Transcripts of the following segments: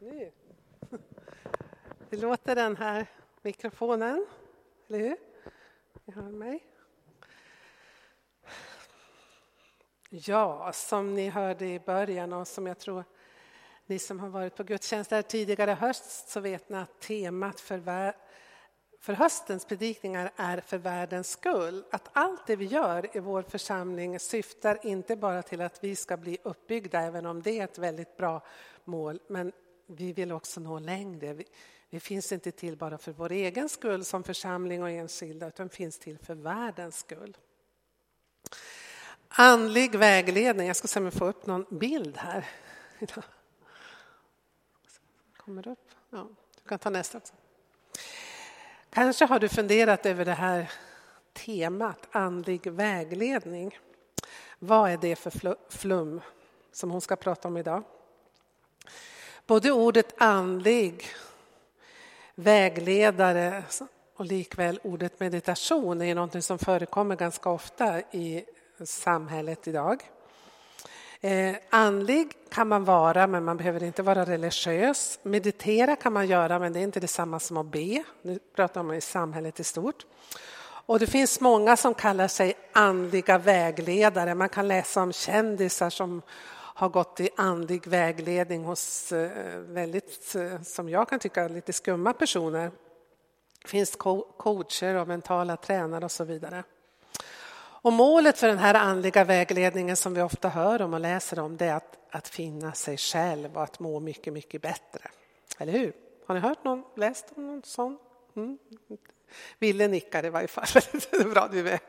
Nu. Det låter den här mikrofonen, eller hur? Ni hör mig? Ja, som ni hörde i början och som jag tror ni som har varit på gudstjänst där tidigare höst så vet ni att temat för, för höstens predikningar är för världens skull. Att allt det vi gör i vår församling syftar inte bara till att vi ska bli uppbyggda, även om det är ett väldigt bra mål, men vi vill också nå längre. Vi, vi finns inte till bara för vår egen skull som församling och enskilda, utan finns till för världens skull. Andlig vägledning, jag ska se om jag får upp någon bild här. Kommer upp? Ja, du kan ta nästa också. Kanske har du funderat över det här temat andlig vägledning. Vad är det för flum som hon ska prata om idag? Både ordet andlig, vägledare och likväl ordet meditation är något som förekommer ganska ofta i samhället idag. Eh, andlig kan man vara, men man behöver inte vara religiös. Meditera kan man göra, men det är inte detsamma som att be. Nu pratar man i samhället i stort. Och det finns många som kallar sig andliga vägledare. Man kan läsa om kändisar som har gått i andlig vägledning hos eh, väldigt, eh, som jag kan tycka, lite skumma personer. Det finns coacher och mentala tränare och så vidare. Och målet för den här andliga vägledningen som vi ofta hör om och läser om det är att, att finna sig själv och att må mycket, mycket bättre. Eller hur? Har ni hört någon, läst om någon sån? Mm. Ville nickar i varje fall. Det är bra, du är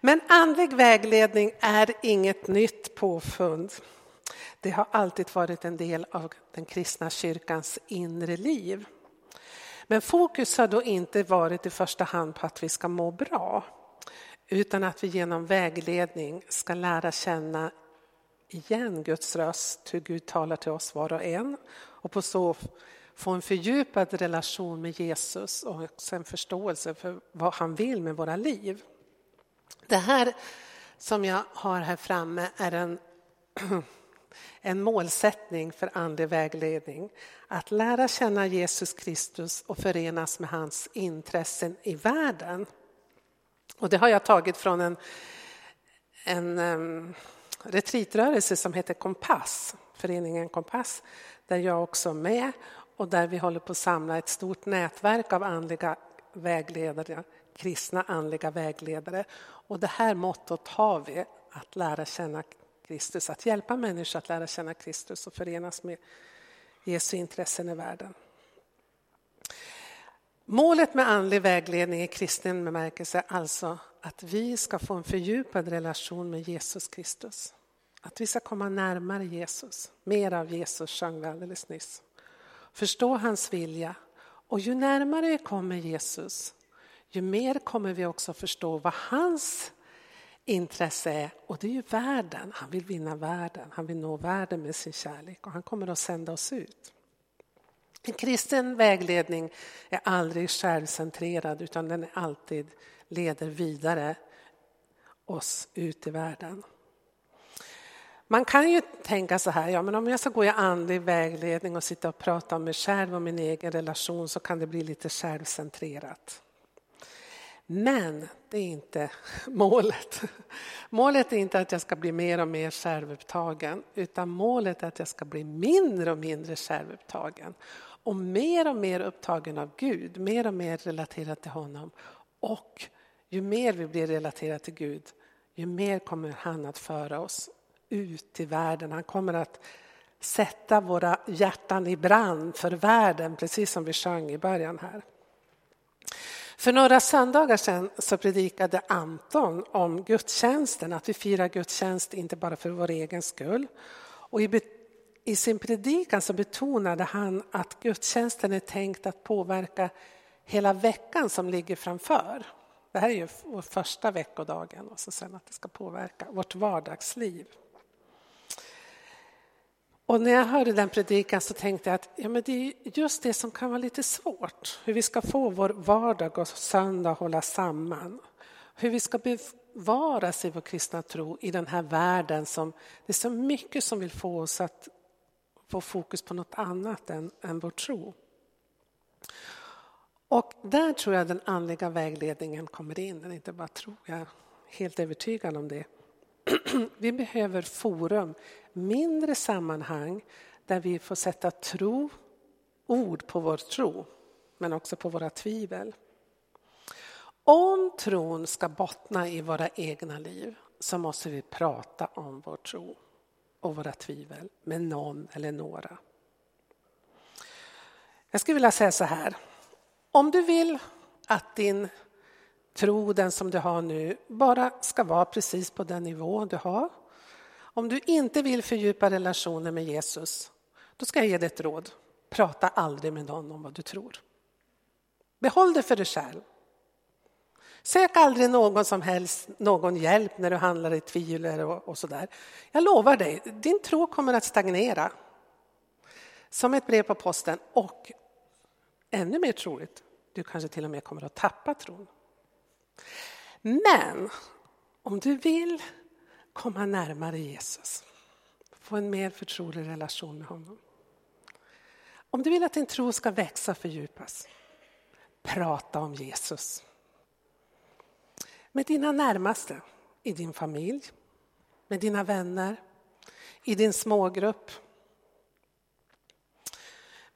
men andlig vägledning är inget nytt påfund. Det har alltid varit en del av den kristna kyrkans inre liv. Men fokus har då inte varit i första hand på att vi ska må bra utan att vi genom vägledning ska lära känna igen Guds röst, hur Gud talar till oss var och en och på så få en fördjupad relation med Jesus och också en förståelse för vad han vill med våra liv. Det här som jag har här framme är en, en målsättning för andlig vägledning. Att lära känna Jesus Kristus och förenas med hans intressen i världen. Och det har jag tagit från en, en um, retreatrörelse som heter Kompass, föreningen Kompass, där jag också är med och där vi håller på att samla ett stort nätverk av andliga vägledare, kristna andliga vägledare. Och det här mottot har vi, att lära känna Kristus, att hjälpa människor att lära känna Kristus och förenas med Jesu intressen i världen. Målet med andlig vägledning i kristen bemärkelse är alltså att vi ska få en fördjupad relation med Jesus Kristus. Att vi ska komma närmare Jesus, mer av Jesus sjöng vi alldeles nyss. Förstå hans vilja. Och ju närmare vi kommer Jesus, ju mer kommer vi också förstå vad hans intresse är. Och det är ju världen. Han vill vinna världen. Han vill nå världen med sin kärlek och han kommer att sända oss ut. En kristen vägledning är aldrig självcentrerad utan den är alltid leder vidare oss ut i världen. Man kan ju tänka så här, ja men om jag ska gå i andlig vägledning och sitta och prata om mig själv och min egen relation så kan det bli lite självcentrerat. Men det är inte målet. Målet är inte att jag ska bli mer och mer självupptagen utan målet är att jag ska bli mindre och mindre självupptagen och mer och mer upptagen av Gud, mer och mer relaterad till honom. Och ju mer vi blir relaterade till Gud, ju mer kommer han att föra oss ut i världen. Han kommer att sätta våra hjärtan i brand för världen, precis som vi sjöng i början här. För några söndagar sedan så predikade Anton om gudstjänsten, att vi firar gudstjänst inte bara för vår egen skull. Och i, i sin predikan så betonade han att gudstjänsten är tänkt att påverka hela veckan som ligger framför. Det här är ju vår första veckodagen och så sen att det ska påverka vårt vardagsliv. Och när jag hörde den predikan så tänkte jag att ja, men det är just det som kan vara lite svårt. Hur vi ska få vår vardag och söndag att hålla samman. Hur vi ska bevaras i vår kristna tro i den här världen som det är så mycket som vill få oss att få fokus på något annat än, än vår tro. Och där tror jag den andliga vägledningen kommer in. Det är inte bara tror, jag är helt övertygad om det. Vi behöver forum, mindre sammanhang där vi får sätta tro, ord på vår tro, men också på våra tvivel. Om tron ska bottna i våra egna liv så måste vi prata om vår tro och våra tvivel med någon eller några. Jag skulle vilja säga så här. Om du vill att din tro, den som du har nu, bara ska vara precis på den nivå du har. Om du inte vill fördjupa relationen med Jesus, då ska jag ge dig ett råd. Prata aldrig med någon om vad du tror. Behåll det för dig själv. Sök aldrig någon som helst någon hjälp när du handlar i tvivel och, och sådär. Jag lovar dig, din tro kommer att stagnera. Som ett brev på posten och ännu mer troligt, du kanske till och med kommer att tappa tron. Men om du vill komma närmare Jesus, få en mer förtrolig relation med honom. Om du vill att din tro ska växa och fördjupas, prata om Jesus. Med dina närmaste, i din familj, med dina vänner, i din smågrupp,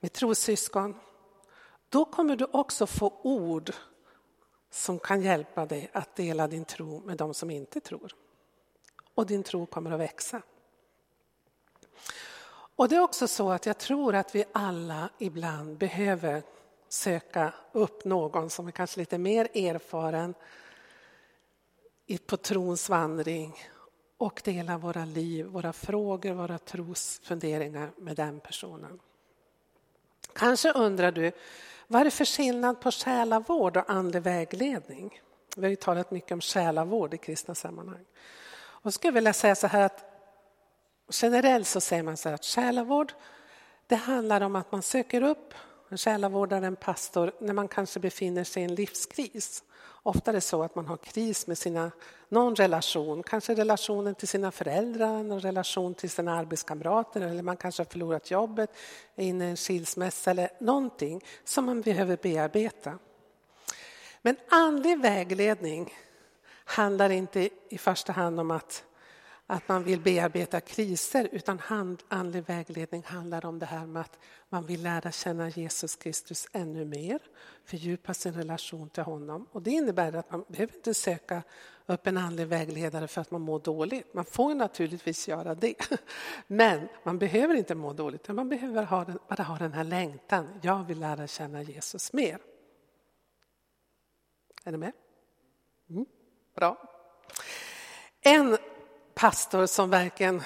med trossyskon. Då kommer du också få ord som kan hjälpa dig att dela din tro med de som inte tror. Och din tro kommer att växa. Och det är också så att jag tror att vi alla ibland behöver söka upp någon som är kanske lite mer erfaren på trons vandring och dela våra liv, våra frågor, våra trosfunderingar med den personen. Kanske undrar du, vad är det för skillnad på själavård och andlig vägledning? Vi har ju talat mycket om själavård i kristna sammanhang. Och jag skulle vilja säga så här att generellt så säger man så här att själavård, det handlar om att man söker upp en själavårdare, en pastor, när man kanske befinner sig i en livskris. Ofta är det så att man har kris med sina, någon relation, kanske relationen till sina föräldrar, någon relation till sina arbetskamrater eller man kanske har förlorat jobbet, är inne i en skilsmässa eller någonting som man behöver bearbeta. Men andlig vägledning handlar inte i första hand om att att man vill bearbeta kriser utan andlig vägledning handlar om det här med att man vill lära känna Jesus Kristus ännu mer, fördjupa sin relation till honom. Och det innebär att man behöver inte söka upp en andlig vägledare för att man mår dåligt. Man får naturligtvis göra det, men man behöver inte må dåligt. Man behöver ha den, bara ha den här längtan. Jag vill lära känna Jesus mer. Är ni med? Mm, bra. En pastor som verkligen,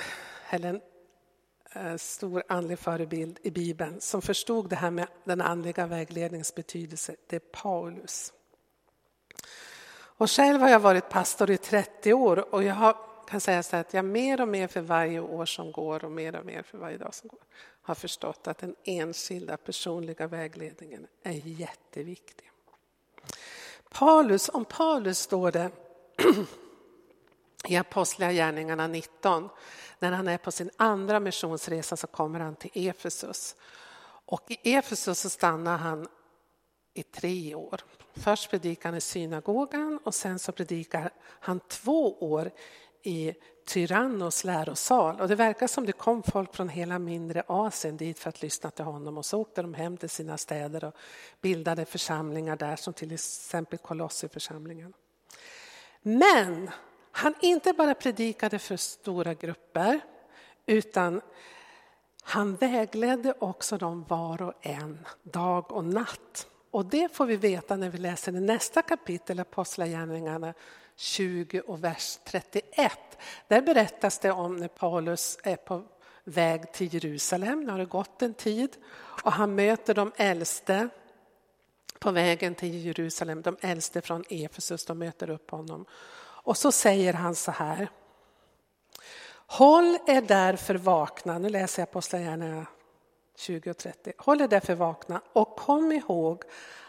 eller en eh, stor andlig förebild i Bibeln, som förstod det här med den andliga vägledningens betydelse, det är Paulus. Och själv har jag varit pastor i 30 år och jag har, kan säga så att jag mer och mer för varje år som går och mer och mer för varje dag som går har förstått att den enskilda personliga vägledningen är jätteviktig. Paulus, om Paulus står det i Apostlagärningarna 19. När han är på sin andra missionsresa så kommer han till Efesus. Och i Efesus så stannar han i tre år. Först predikar han i synagogan och sen så predikar han två år i Tyrannos lärosal. Och det verkar som det kom folk från hela mindre Asien dit för att lyssna till honom och så åkte de hem till sina städer och bildade församlingar där som till exempel Kolossiförsamlingen. Men han inte bara predikade för stora grupper utan han vägledde också dem var och en, dag och natt. Och det får vi veta när vi läser i nästa kapitel, Apostlagärningarna 20 och vers 31. Där berättas det om när Paulus är på väg till Jerusalem, nu har det gått en tid, och han möter de äldste på vägen till Jerusalem, de äldste från Efesus, de möter upp honom. Och så säger han så här. Håll er därför vakna, nu läser jag Apostlagärningarna 20 och 30. Håll er därför vakna och kom ihåg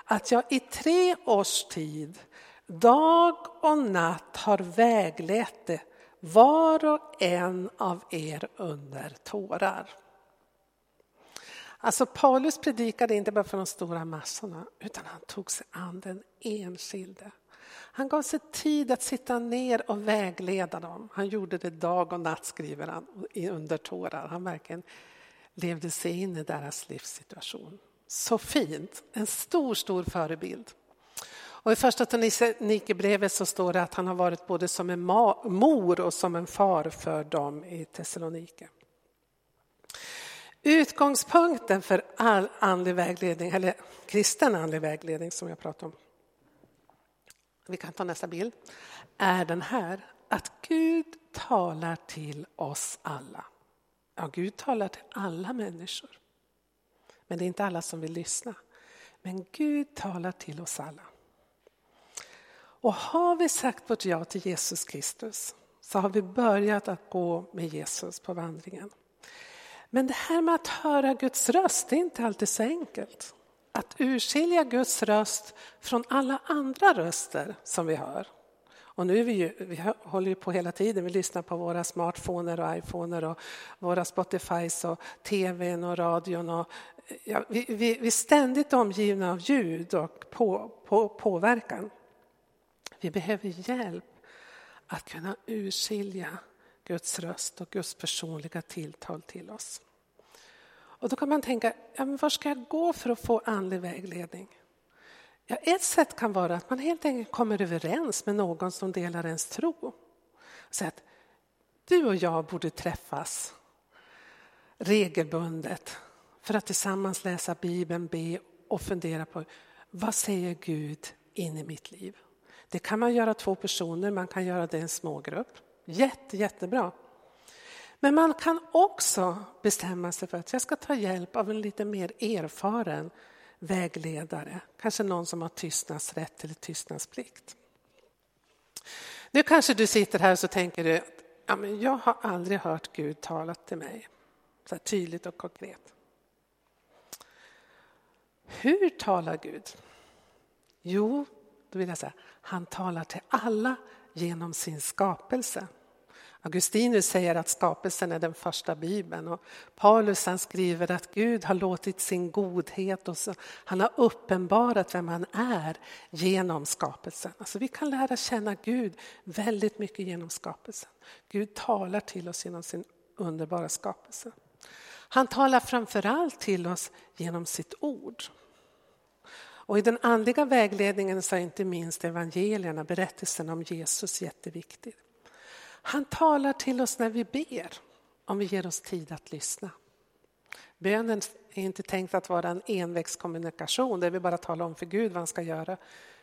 att jag i tre års tid, dag och natt har väglett det, var och en av er under tårar. Alltså Paulus predikade inte bara för de stora massorna utan han tog sig an den enskilde. Han gav sig tid att sitta ner och vägleda dem. Han gjorde det dag och natt skriver han under tårar. Han verkligen levde sig in i deras livssituation. Så fint, en stor, stor förebild. Och I första Thessalonikerbrevet så står det att han har varit både som en mor och som en far för dem i Thessalonike. Utgångspunkten för all andlig vägledning, eller kristen andlig vägledning som jag pratar om, vi kan ta nästa bild, är den här att Gud talar till oss alla. Ja, Gud talar till alla människor. Men det är inte alla som vill lyssna. Men Gud talar till oss alla. Och har vi sagt vårt ja till Jesus Kristus så har vi börjat att gå med Jesus på vandringen. Men det här med att höra Guds röst, det är inte alltid så enkelt. Att urskilja Guds röst från alla andra röster som vi hör. Och nu är vi, ju, vi håller ju på hela tiden, vi lyssnar på våra smartphoner och iPhoner och våra Spotifys och tvn och radion. Och, ja, vi, vi, vi, är ständigt omgivna av ljud och på, på, påverkan. Vi behöver hjälp att kunna urskilja Guds röst och Guds personliga tilltal till oss. Och då kan man tänka, ja, men var ska jag gå för att få andlig vägledning? Ja, ett sätt kan vara att man helt enkelt kommer överens med någon som delar ens tro. Så att du och jag borde träffas regelbundet för att tillsammans läsa Bibeln, be och fundera på vad säger Gud in i mitt liv? Det kan man göra två personer, man kan göra det i en smågrupp. Jätte, jättebra. Men man kan också bestämma sig för att jag ska ta hjälp av en lite mer erfaren vägledare. Kanske någon som har tystnadsrätt eller tystnadsplikt. Nu kanske du sitter här och så tänker du, ja, men jag har aldrig hört Gud tala till mig så här tydligt och konkret. Hur talar Gud? Jo, då vill jag säga, han talar till alla genom sin skapelse. Augustinus säger att skapelsen är den första bibeln och Paulus han skriver att Gud har låtit sin godhet och så, han har uppenbarat vem han är genom skapelsen. Alltså vi kan lära känna Gud väldigt mycket genom skapelsen. Gud talar till oss genom sin underbara skapelse. Han talar framförallt till oss genom sitt ord. Och I den andliga vägledningen så är inte minst evangelierna, berättelsen om Jesus jätteviktig. Han talar till oss när vi ber, om vi ger oss tid att lyssna. Bönen är inte tänkt att vara en envägskommunikation där vi bara talar om för Gud vad han ska göra,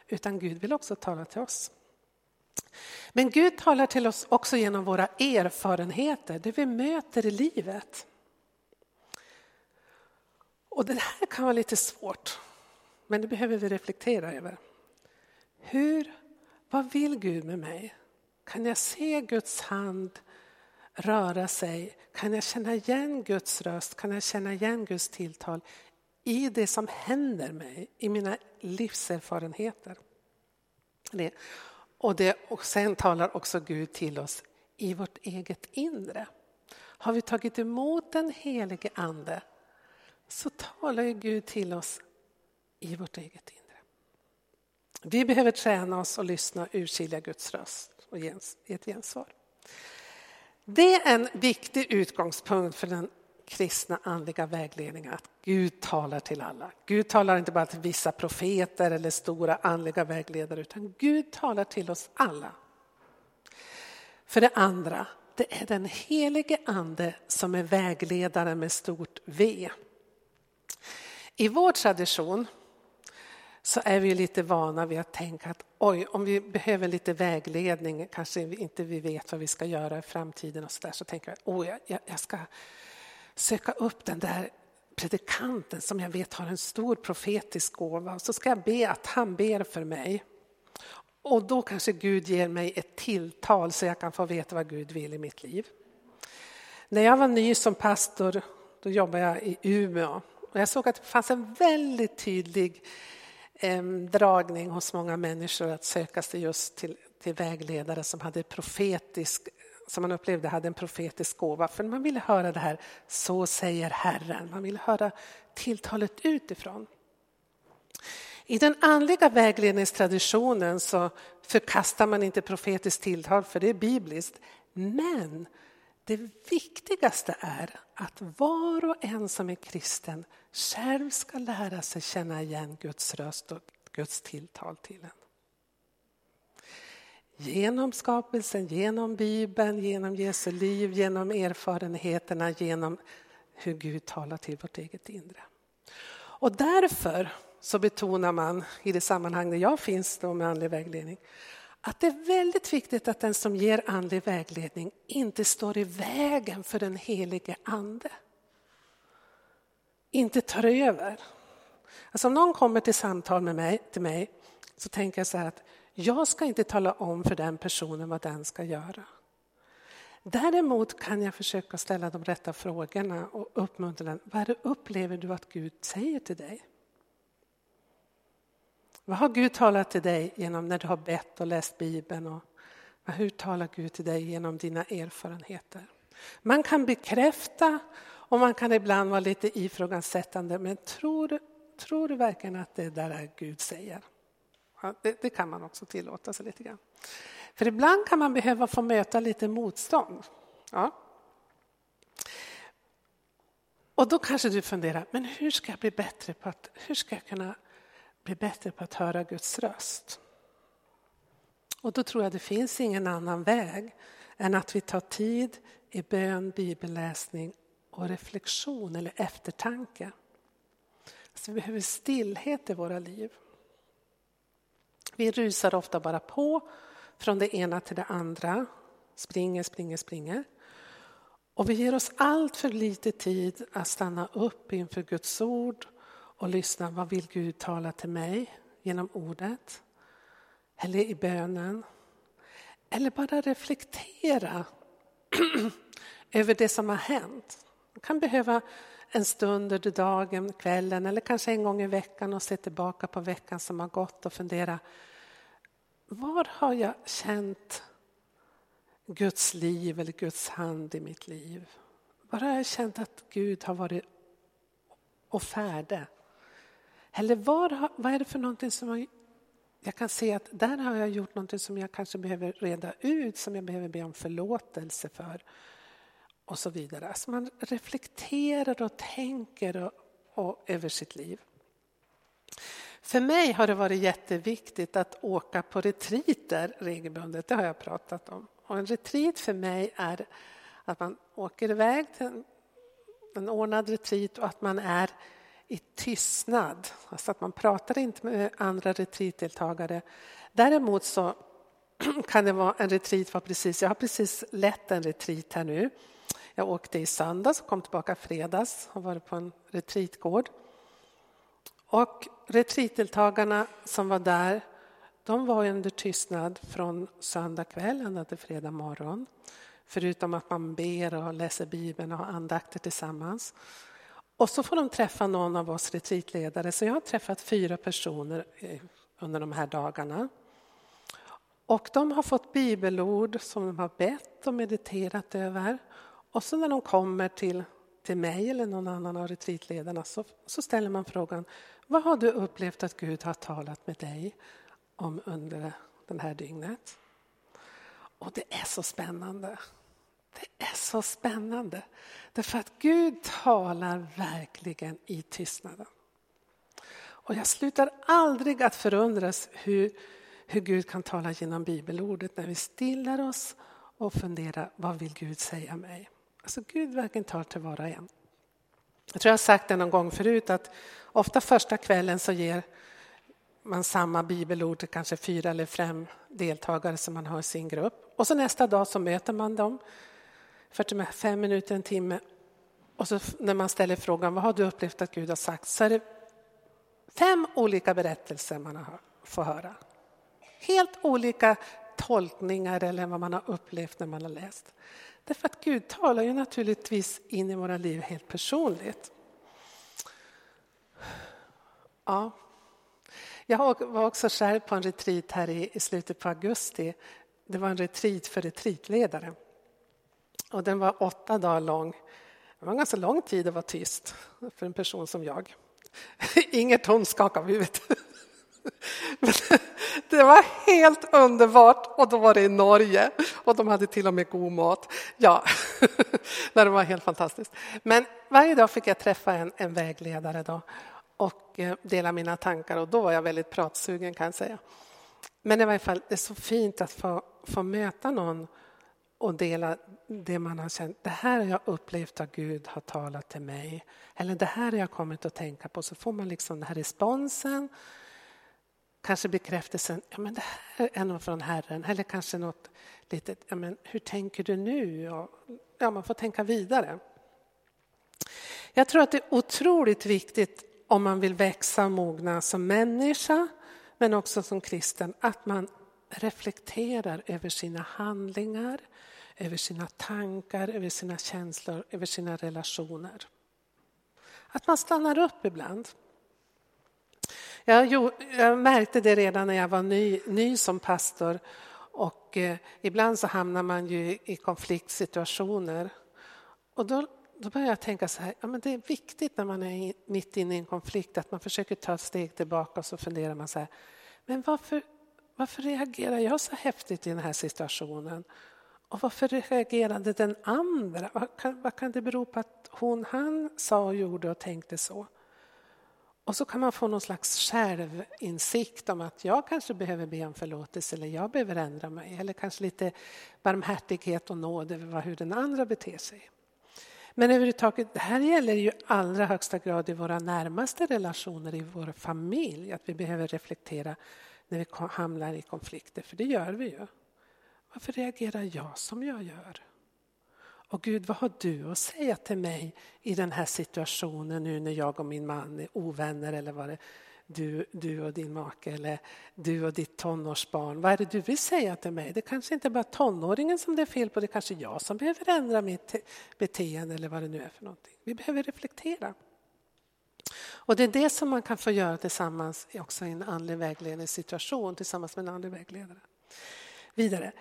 utan Gud vill också tala till oss. Men Gud talar till oss också genom våra erfarenheter, det vi möter i livet. Och det här kan vara lite svårt, men det behöver vi reflektera över. Hur, vad vill Gud med mig? Kan jag se Guds hand röra sig? Kan jag känna igen Guds röst? Kan jag känna igen Guds tilltal i det som händer mig, i mina livserfarenheter? Och, det, och sen talar också Gud till oss i vårt eget inre. Har vi tagit emot den helige Ande så talar ju Gud till oss i vårt eget inre. Vi behöver träna oss och lyssna och urskilja Guds röst och ge ett gensvar. Det är en viktig utgångspunkt för den kristna andliga vägledningen att Gud talar till alla. Gud talar inte bara till vissa profeter eller stora andliga vägledare utan Gud talar till oss alla. För det andra, det är den helige ande som är vägledare med stort V. I vår tradition så är vi lite vana vid att tänka att oj, om vi behöver lite vägledning, kanske inte vi vet vad vi ska göra i framtiden och så där, så tänker vi oj, jag, jag ska söka upp den där predikanten som jag vet har en stor profetisk gåva och så ska jag be att han ber för mig. Och då kanske Gud ger mig ett tilltal så jag kan få veta vad Gud vill i mitt liv. När jag var ny som pastor, då jobbade jag i Umeå och jag såg att det fanns en väldigt tydlig dragning hos många människor att söka sig just till, till vägledare som hade profetisk som man upplevde hade en profetisk gåva. För man ville höra det här, så säger Herren. Man ville höra tilltalet utifrån. I den andliga vägledningstraditionen så förkastar man inte profetiskt tilltal, för det är bibliskt. Men det viktigaste är att var och en som är kristen själv ska lära sig känna igen Guds röst och Guds tilltal till en. Genom skapelsen, genom Bibeln, genom Jesu liv, genom erfarenheterna, genom hur Gud talar till vårt eget inre. Och därför så betonar man i det sammanhang där jag finns då med andlig vägledning att det är väldigt viktigt att den som ger andlig vägledning inte står i vägen för den helige ande. Inte tar över. Alltså om någon kommer till samtal med mig, till mig så tänker jag så här att jag ska inte tala om för den personen vad den ska göra. Däremot kan jag försöka ställa de rätta frågorna och uppmuntra den. Vad upplever du att Gud säger till dig? Vad har Gud talat till dig genom när du har bett och läst Bibeln? Och hur talar Gud till dig genom dina erfarenheter? Man kan bekräfta och man kan ibland vara lite ifrågasättande men tror, tror du verkligen att det där är Gud säger? Ja, det, det, kan man också tillåta sig lite grann. För ibland kan man behöva få möta lite motstånd. Ja. Och då kanske du funderar, men hur ska jag bli bättre på att, hur ska jag kunna bli bättre på att höra Guds röst? Och då tror jag det finns ingen annan väg än att vi tar tid i bön, bibelläsning och reflektion eller eftertanke. Alltså vi behöver stillhet i våra liv. Vi rusar ofta bara på från det ena till det andra, springer, springer, springer. Och vi ger oss allt för lite tid att stanna upp inför Guds ord och lyssna. Vad vill Gud tala till mig genom ordet? Eller i bönen? Eller bara reflektera över det som har hänt. Man kan behöva en stund under dagen, kvällen eller kanske en gång i veckan och se tillbaka på veckan som har gått och fundera. Var har jag känt Guds liv eller Guds hand i mitt liv? Var har jag känt att Gud har varit och färde? Eller var, vad är det för någonting som jag kan se att där har jag gjort någonting som jag kanske behöver reda ut, som jag behöver be om förlåtelse för och så vidare. Alltså man reflekterar och tänker och, och över sitt liv. För mig har det varit jätteviktigt att åka på retriter regelbundet, det har jag pratat om. Och en retreat för mig är att man åker iväg till en, en ordnad retreat och att man är i tystnad. Alltså att man pratar inte med andra retreatdeltagare. Däremot så kan det vara en retreat, var precis, jag har precis lett en retreat här nu jag åkte i söndags och kom tillbaka fredags och varit på en retreatgård. Och retreatdeltagarna som var där, de var under tystnad från söndag kväll ända till fredag morgon. Förutom att man ber och läser Bibeln och har andakter tillsammans. Och så får de träffa någon av oss retreatledare. Så jag har träffat fyra personer eh, under de här dagarna. Och de har fått bibelord som de har bett och mediterat över. Och så när de kommer till, till mig eller någon annan av retreatledarna så, så ställer man frågan vad har du upplevt att Gud har talat med dig om under det här dygnet? Och det är så spännande. Det är så spännande. Därför att Gud talar verkligen i tystnaden. Och jag slutar aldrig att förundras hur, hur Gud kan tala genom bibelordet när vi stillar oss och funderar vad vill Gud säga mig? Alltså Gud verkligen tar till var och en. Jag tror jag har sagt det någon gång förut att ofta första kvällen så ger man samma bibelord till kanske fyra eller fem deltagare som man har i sin grupp. Och så nästa dag så möter man dem, 45 minuter, en timme. Och så när man ställer frågan vad har du upplevt att Gud har sagt så är det fem olika berättelser man får höra. Helt olika tolkningar eller vad man har upplevt när man har läst. Därför att Gud talar ju naturligtvis in i våra liv helt personligt. Ja. Jag var också själv på en retreat här i slutet på augusti. Det var en retreat för retreatledare. Och den var åtta dagar lång. Det var en ganska lång tid att vara tyst för en person som jag. Inget hon skakade huvudet. Det var helt underbart och då var det i Norge och de hade till och med god mat. Ja, det var helt fantastiskt. Men varje dag fick jag träffa en, en vägledare då och eh, dela mina tankar och då var jag väldigt pratsugen kan jag säga. Men i varje fall, det är så fint att få, få möta någon och dela det man har känt. Det här har jag upplevt att Gud har talat till mig. Eller det här har jag kommit att tänka på. Så får man liksom den här responsen. Kanske bekräftelsen, ja men det här är nog från Herren. Eller kanske något litet, ja men hur tänker du nu? Ja, man får tänka vidare. Jag tror att det är otroligt viktigt om man vill växa och mogna som människa men också som kristen att man reflekterar över sina handlingar, över sina tankar, över sina känslor, över sina relationer. Att man stannar upp ibland. Jag, jag märkte det redan när jag var ny, ny som pastor och eh, ibland så hamnar man ju i konfliktsituationer. Och då, då började jag tänka så här, ja, men det är viktigt när man är mitt inne i en konflikt att man försöker ta ett steg tillbaka och så funderar man så här, men varför, varför reagerar jag så häftigt i den här situationen? Och varför reagerade den andra? Vad kan, vad kan det bero på att hon, han sa och gjorde och tänkte så? Och så kan man få någon slags självinsikt om att jag kanske behöver be om förlåtelse eller jag behöver ändra mig. Eller kanske lite barmhärtighet och nåd över hur den andra beter sig. Men överhuvudtaget, det här gäller ju allra högsta grad i våra närmaste relationer, i vår familj. Att vi behöver reflektera när vi hamnar i konflikter, för det gör vi ju. Varför reagerar jag som jag gör? Och Gud, vad har du att säga till mig i den här situationen nu när jag och min man är ovänner eller vad det du, du och din make eller du och ditt tonårsbarn. Vad är det du vill säga till mig? Det kanske inte bara tonåringen som det är fel på, det är kanske jag som behöver ändra mitt beteende eller vad det nu är för någonting. Vi behöver reflektera. Och det är det som man kan få göra tillsammans också i en andlig vägledningssituation tillsammans med en andlig vägledare. Vidare,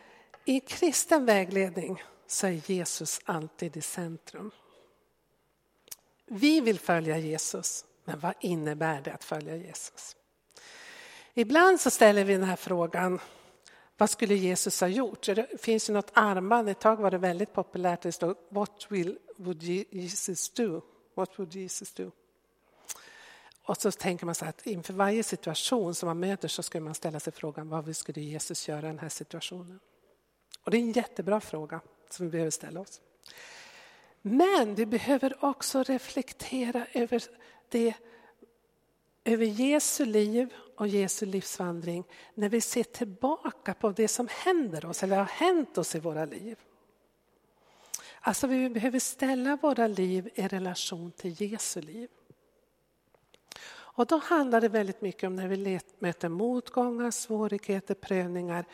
i kristen vägledning så är Jesus alltid i centrum. Vi vill följa Jesus, men vad innebär det att följa Jesus? Ibland så ställer vi den här frågan, vad skulle Jesus ha gjort? Det finns ju något armband, ett tag var det väldigt populärt, det stod What will, would Jesus do? What would Jesus do? Och så tänker man så att inför varje situation som man möter så ska man ställa sig frågan vad skulle Jesus göra i den här situationen? Och det är en jättebra fråga som vi behöver ställa oss. Men vi behöver också reflektera över det över Jesu liv och Jesu livsvandring när vi ser tillbaka på det som händer oss eller har hänt oss i våra liv. Alltså vi behöver ställa våra liv i relation till Jesu liv. Och då handlar det väldigt mycket om när vi möter motgångar, svårigheter, prövningar.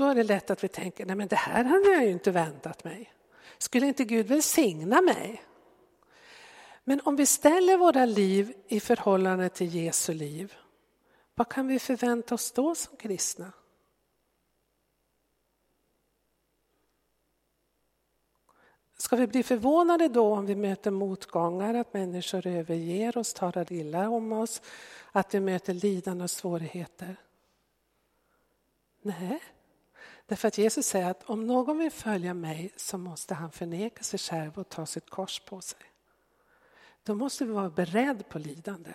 Då är det lätt att vi tänker, nej men det här hade jag ju inte väntat mig. Skulle inte Gud välsigna mig? Men om vi ställer våra liv i förhållande till Jesu liv, vad kan vi förvänta oss då som kristna? Ska vi bli förvånade då om vi möter motgångar, att människor överger oss, talar illa om oss, att vi möter lidande och svårigheter? Nej, därför att Jesus säger att om någon vill följa mig så måste han förneka sig själv och ta sitt kors på sig. Då måste vi vara beredda på lidande.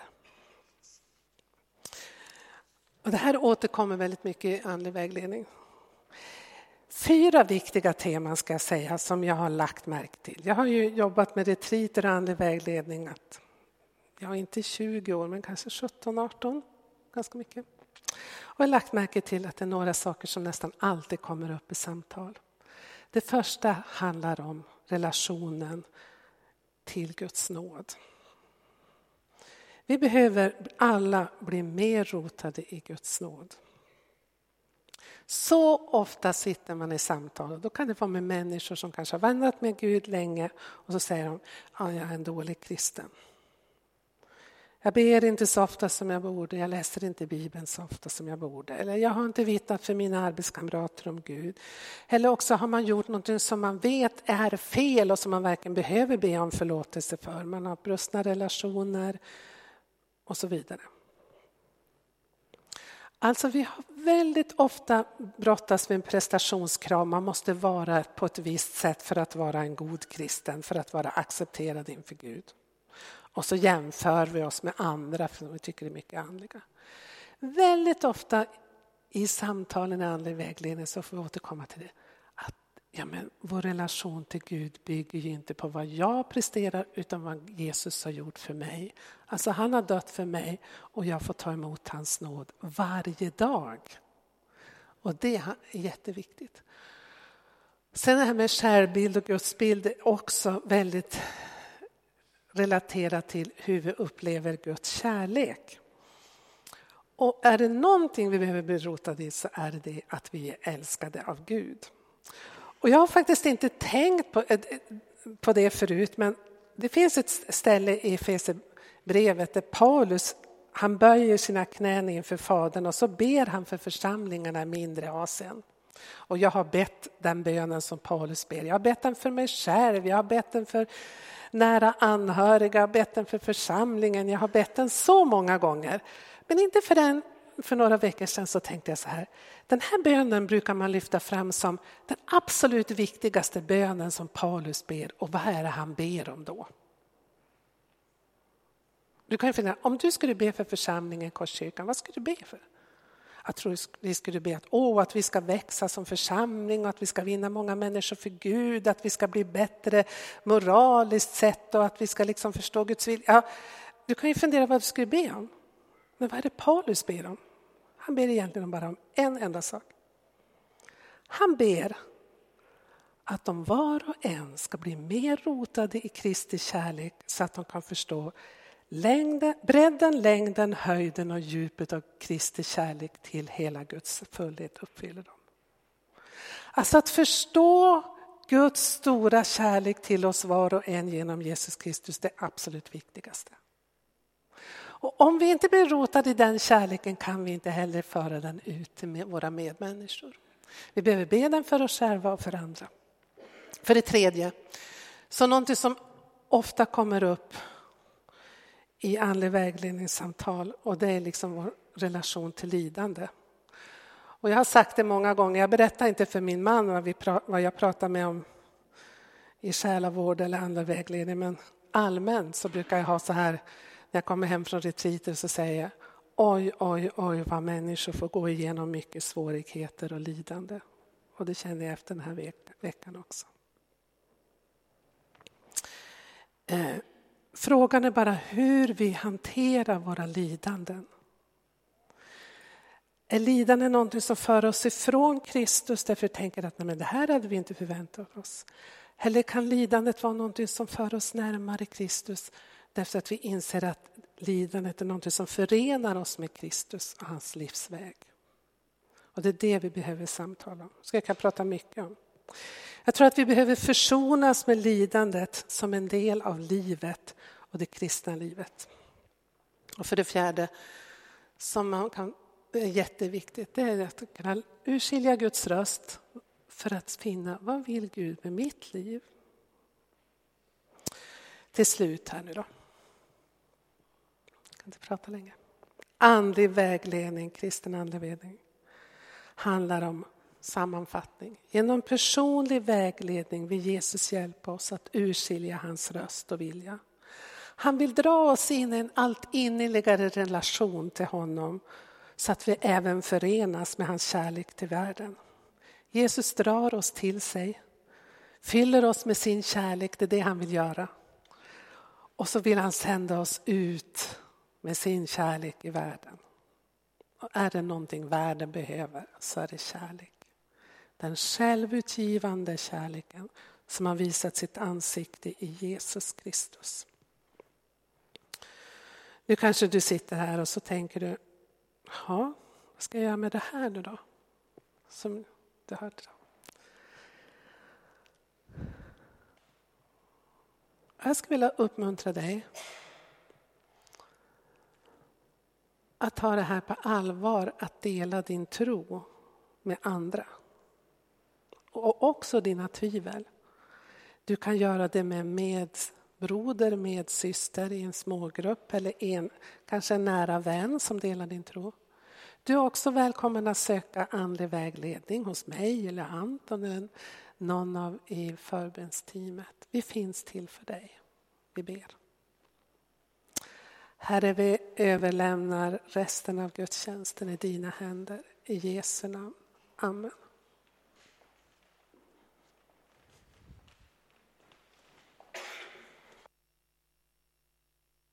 Och det här återkommer väldigt mycket i andlig vägledning. Fyra viktiga teman ska jag säga som jag har lagt märke till. Jag har ju jobbat med retriter och andlig vägledning. Att, ja, inte 20 år, men kanske 17, 18. Ganska mycket. Och jag har lagt märke till att det är några saker som nästan alltid kommer upp i samtal. Det första handlar om relationen till Guds nåd. Vi behöver alla bli mer rotade i Guds nåd. Så ofta sitter man i samtal och då kan det vara med människor som kanske har vandrat med Gud länge och så säger de att ja, jag är en dålig kristen. Jag ber inte så ofta som jag borde, jag läser inte Bibeln så ofta som jag borde. Eller jag har inte vittnat för mina arbetskamrater om Gud. Eller också har man gjort något som man vet är fel och som man verkligen behöver be om förlåtelse för. Man har brustna relationer och så vidare. Alltså vi har väldigt ofta brottas med en prestationskrav. Man måste vara på ett visst sätt för att vara en god kristen, för att vara accepterad inför Gud. Och så jämför vi oss med andra för vi tycker det är mycket andliga. Väldigt ofta i samtalen i andlig vägledning så får vi återkomma till det. Att ja, men vår relation till Gud bygger ju inte på vad jag presterar utan vad Jesus har gjort för mig. Alltså han har dött för mig och jag får ta emot hans nåd varje dag. Och det är jätteviktigt. Sen det här med självbild och gudsbild är också väldigt relaterat till hur vi upplever Guds kärlek. Och är det någonting vi behöver bli rotade i så är det, att vi är älskade av Gud. Och jag har faktiskt inte tänkt på, eh, på det förut men det finns ett ställe i Efesierbrevet där Paulus han böjer sina knän inför Fadern och så ber han för församlingarna i mindre Asien. Och jag har bett den bönen som Paulus ber. Jag har bett den för mig själv, jag har bett den för nära anhöriga, jag har bett den för församlingen, jag har bett den så många gånger. Men inte förrän för några veckor sedan så tänkte jag så här, den här bönen brukar man lyfta fram som den absolut viktigaste bönen som Paulus ber och vad är det han ber om då? Du kan ju fundera, om du skulle be för församlingen Korskyrkan, vad skulle du be för? Jag tror vi skulle be att, oh, att vi ska växa som församling och att vi ska vinna många människor för Gud, att vi ska bli bättre moraliskt sett och att vi ska liksom förstå Guds vilja. Ja, du kan ju fundera vad du skulle be om. Men vad är det Paulus ber om? Han ber egentligen bara om en enda sak. Han ber att de var och en ska bli mer rotade i Kristi kärlek så att de kan förstå längden, bredden, längden, höjden och djupet av Kristi kärlek till hela Guds fullhet uppfyller dem. Alltså att förstå Guds stora kärlek till oss var och en genom Jesus Kristus, det absolut viktigaste. Och om vi inte blir rotade i den kärleken kan vi inte heller föra den ut till våra medmänniskor. Vi behöver be den för oss själva och för andra. För det tredje, så någonting som ofta kommer upp i andlig vägledningssamtal och det är liksom vår relation till lidande. Och jag har sagt det många gånger, jag berättar inte för min man vad, vi, vad jag pratar med om i själavård eller andlig vägledning men allmänt så brukar jag ha så här när jag kommer hem från retriter så säger jag oj, oj, oj vad människor får gå igenom mycket svårigheter och lidande. Och det känner jag efter den här veckan också. Eh, Frågan är bara hur vi hanterar våra lidanden. Är lidande någonting som för oss ifrån Kristus därför vi tänker att nej, men det här hade vi inte förväntat oss? Eller kan lidandet vara någonting som för oss närmare Kristus därför att vi inser att lidandet är någonting som förenar oss med Kristus och hans livsväg? Och det är det vi behöver samtala om. Så jag kan prata mycket om. Jag tror att vi behöver försonas med lidandet som en del av livet och det kristna livet. Och för det fjärde, som man kan, är jätteviktigt, det är att kunna urskilja Guds röst för att finna vad vill Gud med mitt liv? Till slut här nu då. Jag kan inte prata längre. Andlig vägledning, kristen andlig vägledning handlar om sammanfattning. Genom personlig vägledning vill Jesus hjälpa oss att urskilja hans röst och vilja. Han vill dra oss in i en allt innerligare relation till honom så att vi även förenas med hans kärlek till världen. Jesus drar oss till sig, fyller oss med sin kärlek, det är det han vill göra. Och så vill han sända oss ut med sin kärlek i världen. Och är det någonting världen behöver så är det kärlek. Den självutgivande kärleken som har visat sitt ansikte i Jesus Kristus. Nu kanske du sitter här och så tänker du, ja, vad ska jag göra med det här nu då? Som du hörde. Jag skulle vilja uppmuntra dig att ta det här på allvar, att dela din tro med andra. Och också dina tvivel. Du kan göra det med medbroder, medsyster i en smågrupp eller en, kanske en nära vän som delar din tro. Du är också välkommen att söka andlig vägledning hos mig eller Anton eller någon av i förbönsteamet. Vi finns till för dig. Vi ber. Herre, vi överlämnar resten av gudstjänsten i dina händer. I Jesu namn. Amen.